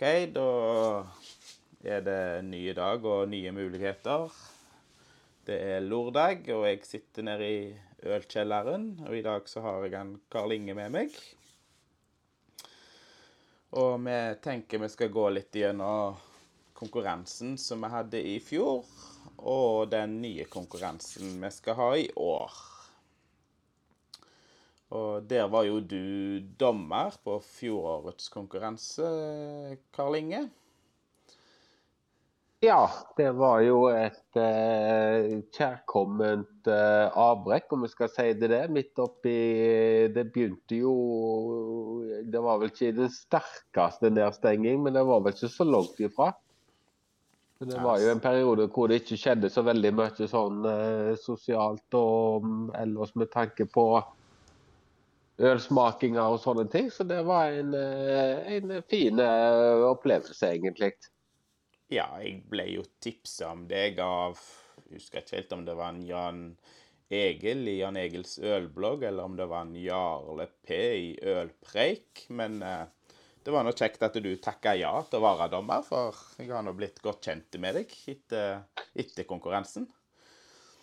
OK, da er det nye dag og nye muligheter. Det er lørdag, og jeg sitter nede i ølkjelleren. Og i dag så har jeg en Karl Inge med meg. Og vi tenker vi skal gå litt gjennom konkurransen som vi hadde i fjor, og den nye konkurransen vi skal ha i år. Og der var jo du dommer på fjorårets konkurranse, Karl Inge. Ja, det var jo et eh, kjærkomment eh, avbrekk, om vi skal si det det. Midt oppi Det begynte jo Det var vel ikke den sterkeste nedstenging, men det var vel ikke så langt ifra. Det var jo en periode hvor det ikke skjedde så veldig mye sånn eh, sosialt og mm, ellers med tanke på ølsmakinger og sånne ting. Så det var en, eh, en fin eh, opplevelse, egentlig. Ja, jeg ble jo tipsa om deg av Jeg husker ikke helt om det var en Jan Egil i Jan Egils ølblogg, eller om det var en Jarle P i Ølpreik. Men eh, det var nå kjekt at du takka ja til å være dommer, for jeg har nå blitt godt kjent med deg etter, etter konkurransen.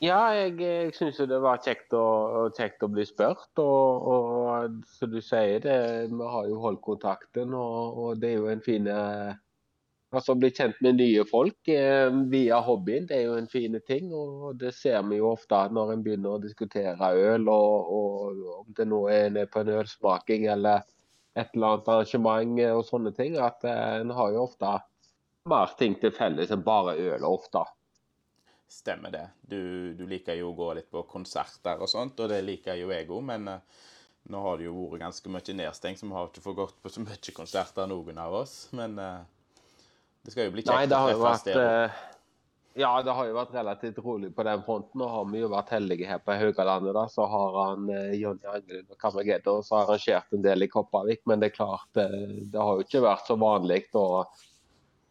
Ja, jeg, jeg syns det var kjekt å, kjekt å bli spurt. Og, og som du sier, det, vi har jo holdt kontakten, og, og det er jo en fin Altså Bli kjent med nye folk eh, via hobbyen, det er jo en fin ting. og Det ser vi jo ofte når en begynner å diskutere øl, og, og om det nå er på en ølsmaking eller et eller annet arrangement og sånne ting, at eh, en har jo ofte mer ting til felles enn bare øl ofte. Stemmer det. Du, du, liker jo å gå litt på konserter og sånt, og det liker jo jeg òg, men uh, nå har det jo vært ganske mye nedstengt, så vi har ikke fått gått på så mye konserter, noen av oss. Men uh, det skal jo bli kjekt å treffes der. Uh, ja, det har jo vært relativt rolig på den fronten. og har vi jo vært heldige her på Haugalandet. da, Så har han uh, Jonny Angelund og Kammergedde også arrangert en del i Kopervik. Men det er klart, det har jo ikke vært så vanlig. og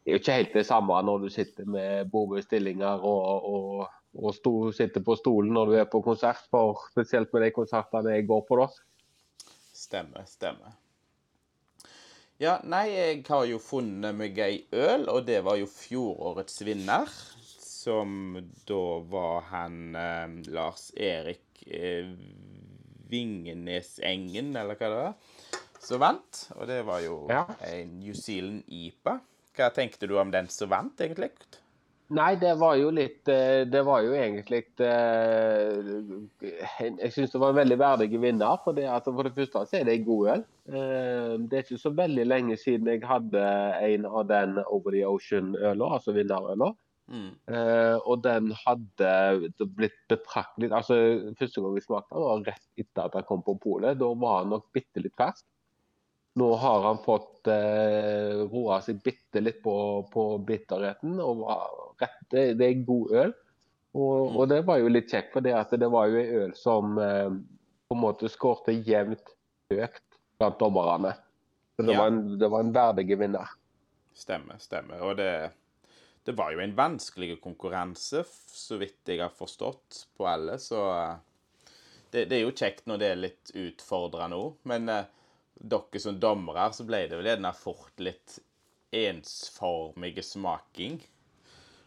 det er jo ikke helt det samme når du sitter med bordbestillinger og, og, og sto, sitter på stolen når du er på konsert, for spesielt med de konsertene jeg går på da. Stemmer, stemmer. Ja, nei, jeg har jo funnet meg ei øl, og det var jo fjorårets vinner. Som da var han eh, Lars Erik eh, Vingenesengen, eller hva det var, som vant. Og det var jo ja. en New Zealand IPA. Hva tenkte du om den som vant, egentlig? Nei, det var jo litt eh, Det var jo egentlig eh, Jeg syns det var en veldig verdig vinner. For det, altså for det første så er det en god øl. Eh, det er ikke så veldig lenge siden jeg hadde en av den Over the Ocean-øla, altså vinnerøla. Mm. og den hadde blitt betraktelig altså Første gang vi smakte den, var rett etter at den kom på polet. Da var den nok bitte litt fersk. Nå har han fått eh, roa seg bitte litt på, på bitterheten. og rett, det, det, er god øl. Og, mm. og, det var jo litt kjekt, for det, det var jo en øl som eh, på en måte skårte jevnt høyt blant dommerne. Så det, ja. var en, det var en verdig vinner. Stemmer, stemmer. Og det, det var jo en vanskelig konkurranse, så vidt jeg har forstått, på alle. Så eh, det, det er jo kjekt når det er litt utfordrende òg. Men eh, dere som dommere, så ble det vel gjerne fort litt ensformige smaking?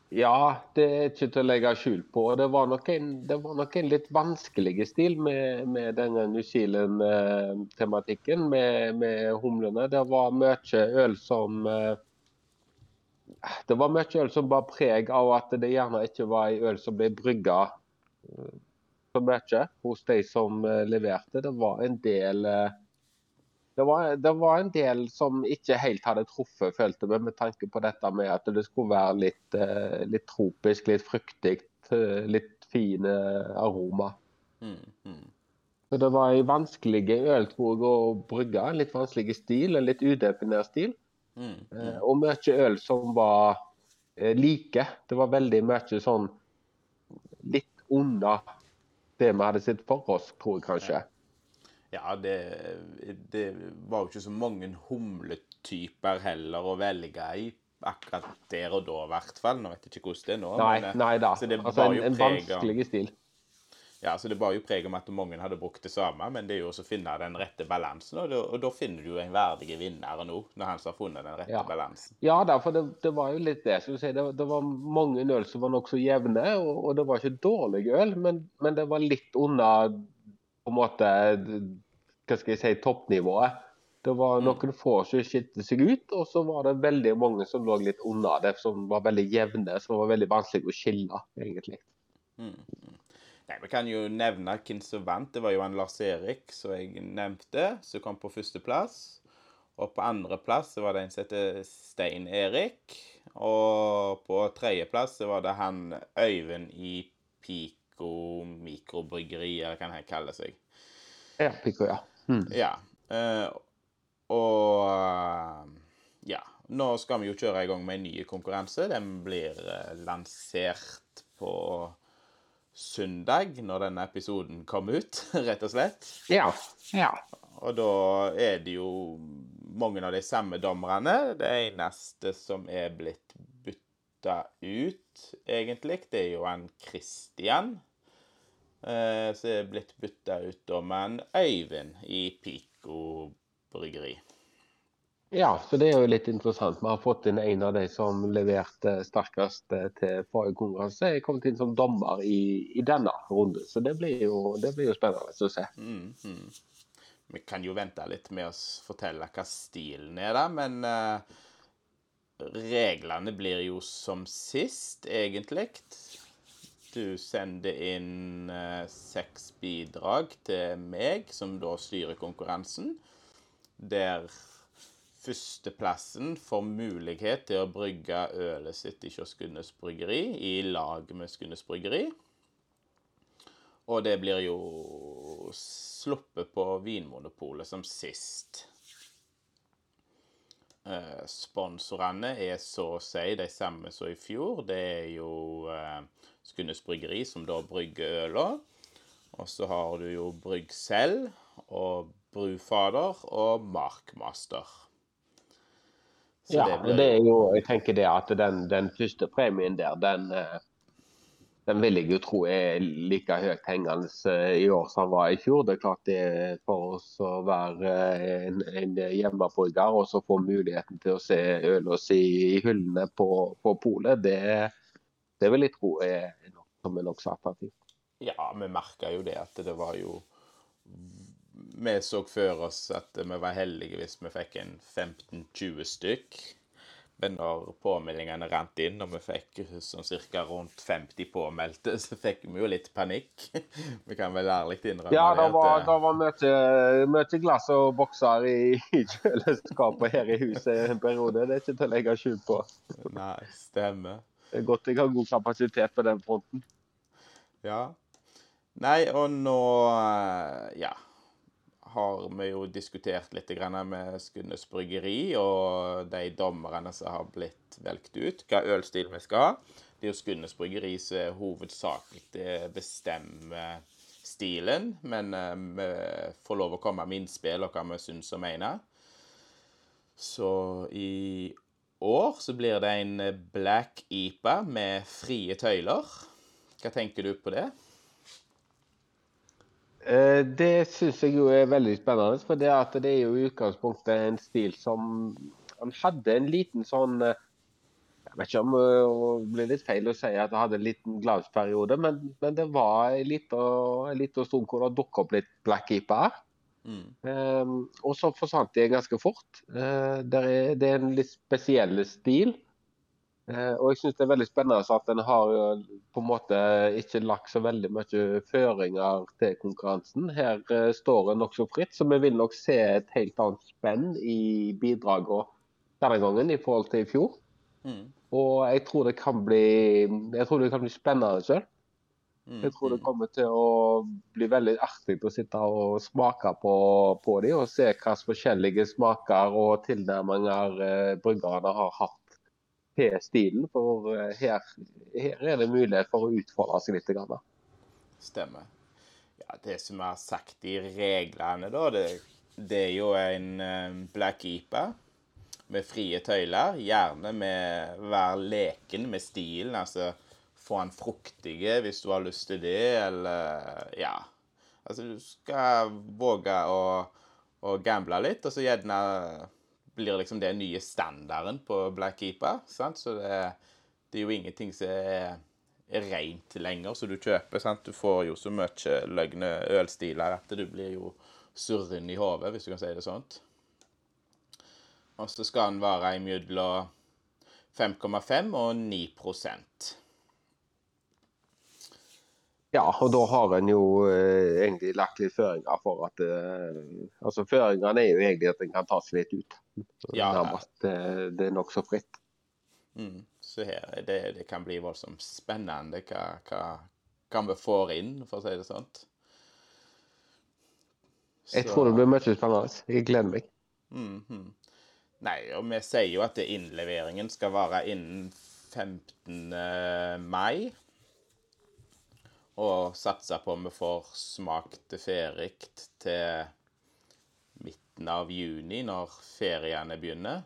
Ja, det er ikke til å legge skjul på. Det var nok en, var nok en litt vanskelig stil med, med denne New Zealand-tematikken med, med, humlene. Det var mye øl som eh, Det var mye øl som bar preg av at det gjerne ikke var en øl som ble brygga eh, så mye hos de som eh, leverte. Det var en del det var, det var, en del som ikke helt hadde truffet, følte vi, med tanke på dette med at det skulle være litt, eh, litt tropisk, litt fruktig, eh, litt fine aroma. Mm, mm. Så det var en vanskelig øl å brygge, en litt vanskelig stil, en litt udefinert stil. Mm, mm. Eh, og mye øl som var like. Det var veldig mye sånn litt unna det vi hadde sett for oss, tror jeg kanskje. Ja, det, det, var jo ikke så mange humletyper heller å velge i akkurat der og da, i hvert fall. Nå vet jeg ikke hvordan det er nå. Nei, men, eh, nei da. altså en, en vanskelig stil. Ja, så Det bar jo preg om at mange hadde brukt det samme, men det er jo også å finne den rette balansen. Og da, og da finner du jo en verdig vinner nå, når han har funnet den rette Ja. balansen. Ja da, for det, det var jo litt det. sier, Det, det var mange øl som var nokså jevne, og, og det var ikke dårlig øl, men, men det var litt unna på en måte hva skal jeg si, toppnivået. Det var Mm. noen få som skilte seg ut, og så var det veldig mange som lå litt unna det, som var veldig jevne, som var veldig vanskelig å skille, egentlig. Mm. mm. Nei, Vi kan jo nevne hvem som vant. Det var jo han Lars Erik, som jeg nevnte, som kom på førsteplass. Og på andreplass var det en som heter Stein Erik. Og på tredjeplass var det han Øyvind i Pico mikrobryggeri, eller hva det kaller seg. Ja, Pico, ja. Mm. Ja. Uh, og eh, ja. Nå skal vi jo kjøre i gang med en ny konkurranse. Den blir eh, lansert på søndag, når denne episoden kommer ut, rett og slett. Ja. ja. Og da er det jo mange av de samme dommerne. Det eneste som er blitt bytta ut, egentlig, det er jo han Christian. Eh, som er blitt bytta ut da med en Øyvind i Pico bryggeri. Ja, så det er jo litt interessant. Vi har fått inn en av de som leverte sterkest eh, til forrige konkurranse. Jeg kommet inn som dommer i, i denne runden, så det blir jo, det blir jo spennende å se. Mm, mm. Vi kan jo vente litt med å fortelle hva stilen er, da, men uh, reglene blir jo som sist, egentlig. Du sender inn eh, seks bidrag til meg, som da styrer konkurransen. Der førsteplassen får mulighet til å brygge ølet sitt i Kiosk Gunnes bryggeri i lag med Skundes bryggeri. Og det blir jo sluppet på Vinmonopolet som sist. Eh, sponsorene er så å si de samme som i fjor. Det er jo eh, Skundes bryggeri, som da brygger øla. Og så har du jo Brygg selv og Brufader og Markmaster. Så Ja, det blir det er jo, jeg tenker det at den, den første premien der, den, eh, den vil jeg jo tro er like høyt hengende eh, i år som han var i fjor. Det er klart det er for oss å være eh, en, en hjemmebrygger og så få muligheten til å se øla si i hyllene på, på polet, det, det vil jeg tro er nok, som er nokså attraktivt. Ja, vi merka jo det at det var jo Vi så før oss at vi var heldige hvis vi fikk en 15-20 stykk. Men når påmeldingene rant inn, og vi fikk sånn cirka rundt 50 påmeldte, så fikk vi jo litt panikk. Vi kan vel ærlig innrømme Ja, det var, eh, det var mye, mye glass og bokser i, i kjøleskapet her i huset en periode. Det er ikke til å legge skjul på. Nei, stemmer. Det er godt jeg har god kapasitet på den fronten. Ja. Nei, og nå eh, ja, har vi jo diskutert litt med Skundes bryggeri og de dommerne som har blitt valgt ut, hva ølstil vi skal ha. Det er jo Skundes bryggeri som hovedsakelig bestemmer stilen, men eh, vi får lov å komme med innspill og hva vi syns og mener. Så i år så blir det en Black Ipa med frie tøyler. Hva tenker du på det? Eh, Det syns jeg jo er veldig spennende, for det, at det er jo i utgangspunktet en stil som Han hadde en liten sånn eh, Jeg vet ikke om eh, det blir litt feil å si at det hadde en liten glansperiode, men, men det var en liten, en liten stund hvor det dukket opp litt Black Keeper. Mm. Um, og så forsvant de ganske fort. Uh, det, er, det er en litt spesiell stil. Eh, og jeg syns det er veldig spennende at den har jo på en måte ikke lagt så veldig mye føringer til konkurransen. Her eh, står en nokså fritt, så vi vil nok se et helt annet spenn i bidragene denne gangen i forhold til i fjor. Mm. Og jeg tror det kan bli, jeg tror det kan bli spennende sjøl. Mm. Jeg tror det kommer til å bli veldig artig å sitte og smake på, på dem, og se hvilke forskjellige smaker og tilnærminger eh, bryggerne har hatt til stilen. For eh, her, her er det mulighet for å utfordre seg litt. Grann. Stemmer. Ja, det som er sagt i reglene, da, det, det er jo en eh, black keeper med frie tøyler. Gjerne med være leken med stilen. Altså få han fruktige hvis du har lyst til det, eller Ja. Altså, du skal våge å, å gamble litt, og så gjerne blir liksom det nye standarden på Black Keeper. sant? Så det, det er jo ingenting som er, rent lenger, som du kjøper. sant? Du får jo så mye løgne ølstiler at du blir jo surren i hodet, hvis du kan si det sånt. Og så skal den være imellom 5,5 og 9% Ja, og da har en jo eh, egentlig lagt litt føringer for at eh, Altså føringene er jo egentlig at en kan ta seg litt ut. Ja. Det, det er nokså fritt. Mm. Så her, det, det kan bli voldsomt spennende hva, hva, hva vi får inn, for å si det sånn. Jeg tror det blir mye spennende. Jeg gleder meg. Mhm. Nei, og vi sier jo at innleveringen skal være innen 15. mai. Og satser på om vi får smakt ferdig til midten av juni, når feriene begynner.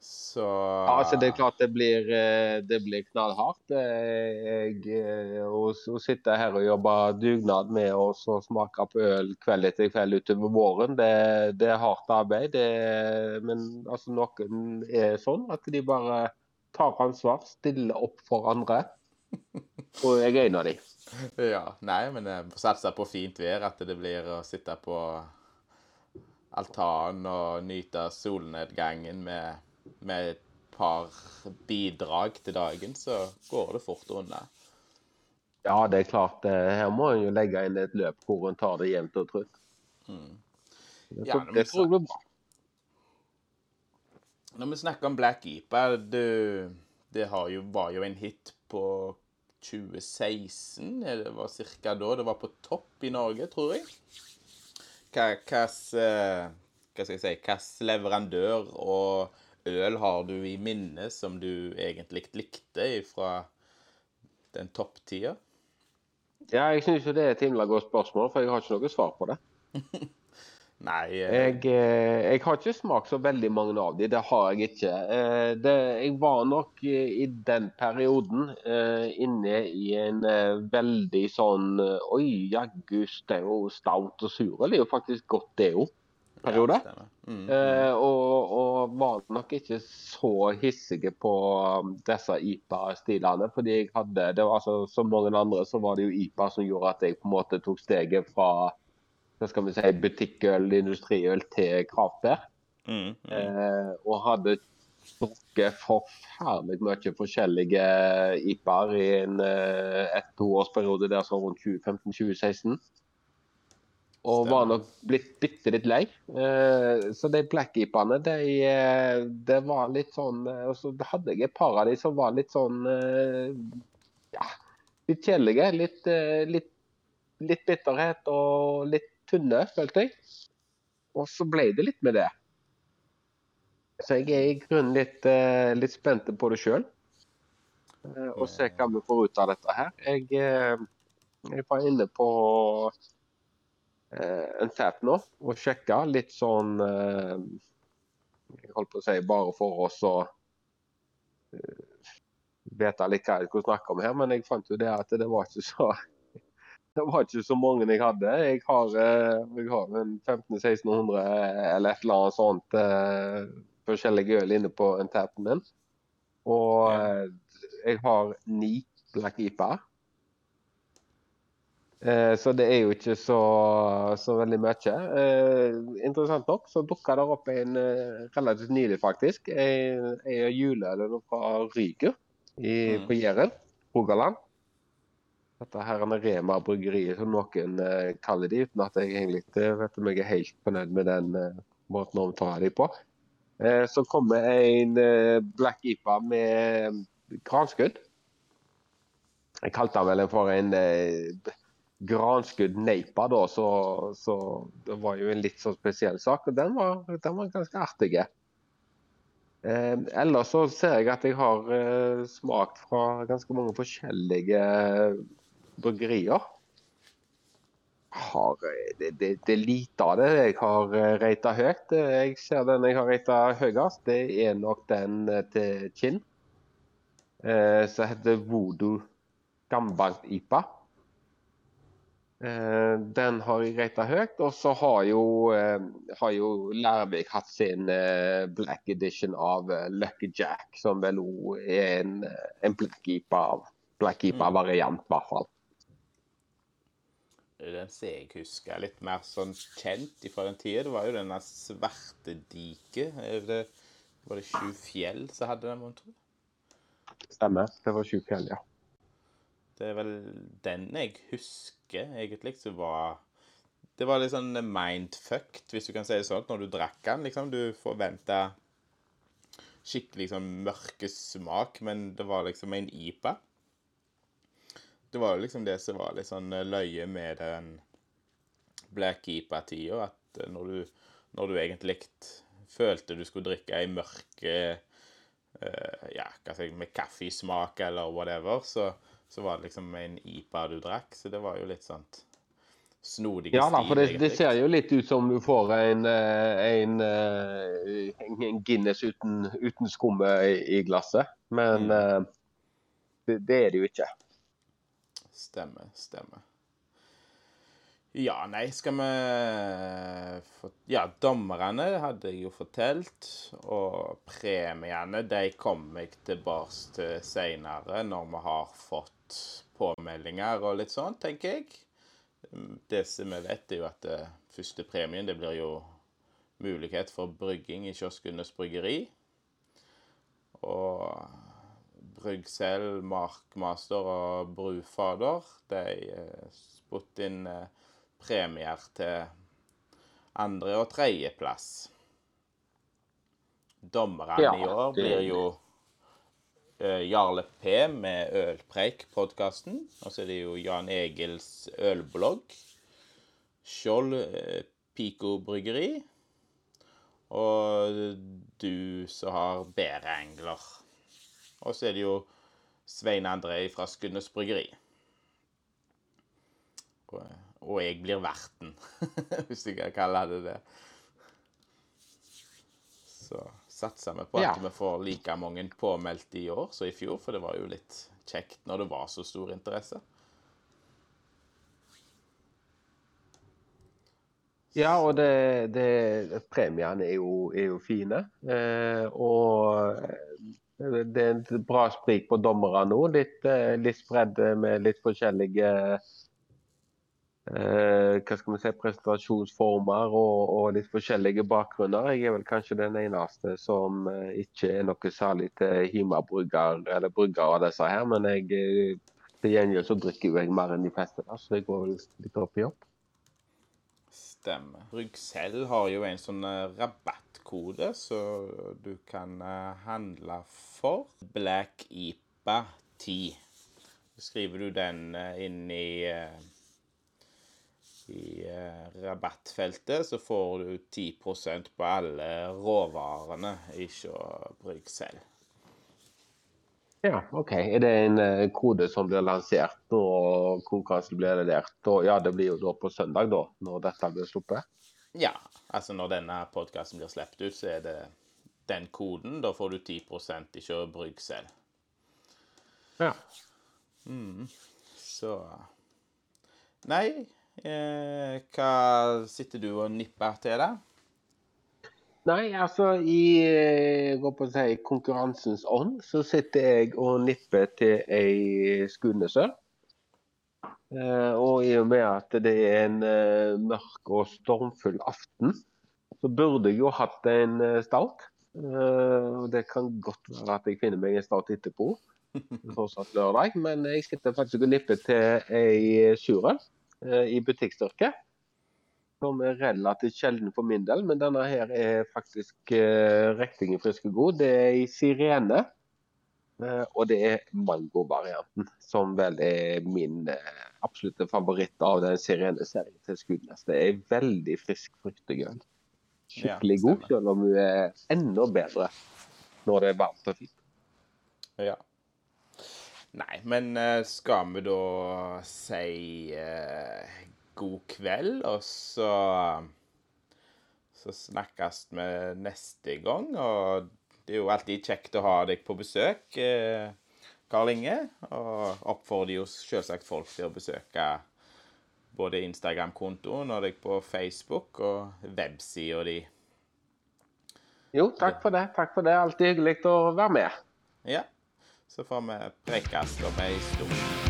Så Ja, altså Det er klart det blir, eh, det blir knallhardt. Eh, Jeg, eh, å, sitte her og jobbe dugnad med å smake på øl kveld etter kveld utover våren, det, det er hardt arbeid. Det, men altså, noen er sånn at de bare tar ansvar, stiller opp for andre. Og jeg er en av de. Ja. Nei, men jeg satser på fint vær, at det blir å sitte på altanen og nyte solnedgangen med, med et par bidrag til dagen, så går det fort unna. Ja, det er klart. eh, Her må en jo legge inn et løp hvor en tar det jevnt og trutt. Mm. Det, Ja, tror- det tror jeg blir bra. Når vi snakker om Black Eaper, det, det har jo, var jo en hit på 2016. Det var cirka da det var på topp i Norge, tror jeg. Eh, Hva skal jeg si Hvilken leverandør og øl har du i minne som du egentlig likte fra den topptida? Ja, jeg syns det er et himla godt spørsmål, for jeg har ikke noe svar på det. Nei eh, Jeg, eh, jeg har ikke smakt så veldig mange av de, det har jeg ikke. Eh, Det, jeg var nok i den perioden eh, inne i en veldig sånn Oi, jaggu jo stout og surøl er jo faktisk godt, det òg. Periode. Ja, mm, mm. Eh, og, og var nok ikke så hissige på um, disse IPA-stilene. Fordi jeg hadde, det var altså Som mange andre så var det jo IPA som gjorde at jeg på en måte tok steget fra skal vi si, butikkøl, industriøl til kraftverk. Mm, mm. Eh, og hadde drukket forferdelig mye forskjellige IPA-er i en eh, ett-toårsperiode der så rundt 2015-2016. Og var nok blitt bitte litt lei. Eh, så de black IPA-ene, de, eh, det var litt sånn eh, Og så hadde jeg et par av de som var litt sånn eh, Ja, litt kjedelige. Litt, litt, litt bitterhet og litt tynne, følte jeg. Og så ble det litt med det. Så jeg er i grunnen litt, eh, litt spent på det sjøl. Og se hva vi får ut av dette her. Jeg, eh, jeg var inne på eh, en tap nå og sjekka litt sånn eh, Jeg holdt på å si bare for oss å eh, vite litt hva jeg skulle snakke om her, men jeg fant jo det at det var ikke så det var ikke så mange jeg hadde. Jeg har, eh, jeg har en 1500-1600 eller et eller annet sånt uh, forskjellige øl inne på en tapen min. Og eh, jeg har ni Black IPA. Uh, så det er jo ikke så, så veldig mye. Interessant nok så dukka det opp en relativt nylig, faktisk. En juleøl fra Ryger i, Mm. på Jæren, Rogaland. Dette her er Rema bryggeriet, som noen eh, kaller de, uten at jeg egentlig eh, vet om jeg er helt fornøyd med den eh, måten å omtale de på. Eh, så kommer en Black IPA med granskudd. Jeg kalte den vel for en granskudd neipa, da, så, så det var jo en litt sånn spesiell sak. Og den var, den var ganske artig. Eh, ellers så ser jeg at jeg har eh, smakt fra ganske mange forskjellige bryggerier. Har, eh, det, det, det er lite av det jeg har eh, rata høyt. Eh, Jeg ser den jeg har rata høyest, det er nok den til Kinn. eh, som heter Voodoo Gambank-IPA. Eh, den har jeg rata høyt. Og så har jo, eh, har jo Lærvik hatt sin eh, black edition av Lucky Jack, som vel òg er en, en black IPA Black IPA-variant, i hvert fall. Den som jeg husker litt mer sånn kjent fra den tida, det var jo denne svarte diket. Er var det Sju fjell som hadde den, mon tro? Stemmer. Det var Sju fjell, ja. Det er vel den jeg husker egentlig som var Det var litt sånn mindfucked, hvis du kan si det sånn, når du drakk den. liksom. Du forventa skikkelig sånn mørke smak, men det var liksom en IPA. Det var jo liksom det som var litt sånn løye med den Black IPA-tida, at når du, når du egentlig følte du skulle drikke ei mørk uh, Ja, hva skal jeg med kaffesmak eller whatever, så så var det liksom en IPA du drakk. Så det var jo litt sånn snodig ja. Ja, for det, det, ser jo litt ut som du får en, eh, en, eh, en Guinness uten, uten skumme i, glasset. Men mm. Eh, det, det, er det jo ikke. Stemmer, stemmer. Ja, nei, skal vi Ja, dommerne hadde jeg jo fortalt. Og premiene de kommer jeg tilbake til seinere, når vi har fått påmeldinger og litt sånn, tenker jeg. Det som vi vet, er jo at det første premien det blir jo mulighet for brygging i Kioskenes bryggeri. Og Bryggsel, Markmaster og Brufader, de spurte inn eh, premier til andre- og tredjeplass. Dommerne ja, i år blir jo uh, Jarle P med Ølpreik-podkasten. Og så er det jo Jan Egils ølblogg. Skjold Pico bryggeri. Og du som har Bæreengler. Og så er det jo Svein André fra Skundes bryggeri. Og, jeg blir verten, hvis jeg kan kalle det det. Så satser vi på at ja. vi får like mange påmeldt i år som i fjor, for det var jo litt kjekt når det var så stor interesse. Ja, og det, det, premiene er jo, er jo fine. Eh, og det er et bra sprik på dommere nå. Litt, eh, litt spredd med litt forskjellige eh, hva skal vi si, presentasjonsformer og, og, litt forskjellige bakgrunner. Jeg er vel kanskje den eneste som eh, ikke er noe særlig til Hima-brygger eller brygger av disse her. Men jeg, eh, til gjengjeld så drikker jeg mer enn de fleste, så jeg går vel litt opp i opp. Stemmer. Bryggsel har jo en sånn uh, rabattkode så du kan uh, handle for. Black IPA 10. Så skriver du den uh, inn i i eh, rabattfeltet, så får du 10% på alle råvarene bruke selv Ja, OK. Er det en eh, kode som blir lansert og konkurransen blir levert? Og ja, det blir jo da på søndag, da, når dette blir sluppet? Ja, altså når denne podkasten blir sluppet ut, så er det den koden. Da får du 10 hos Bruxelles. Ja. Mm. Så Nei, Eh, hva sitter du og nipper til, da? Nei, altså i eh, si, konkurransens ånd så sitter jeg og nipper til ei skunesøl. Eh, og i og med at det er en uh, mørk og stormfull aften, så burde jeg jo hatt en uh, stout. Uh, det kan godt være at jeg finner meg en stout etterpå, fortsatt lørdag, men jeg sitter faktisk og nipper til ei surøl. Eh, i butikkstyrke. Som er relativt sjelden for min del, men denne her er faktisk uh, riktig frisk og god. Det er ei sirene. Uh, og det er mango-varianten, som vel er min uh, absolutte favoritt av den sirene-serien til Skudnes. Det er veldig frisk fruktøl. Skikkelig ja, god, selv om hun er enda bedre når det er varmt og fint. Ja. Nei, men eh, skal vi da si uh, god kveld, og så så snakkes vi neste gang. Og det er jo alltid kjekt å ha deg på besøk. Uh, Karl Inge. Og oppfordrer jo selvsagt folk til å besøke både Instagram-kontoen og deg på Facebook og websida di. Jo, takk for det. Takk for det. Alltid hyggelig å være med. Ja. Så får vi prekes om ei stund.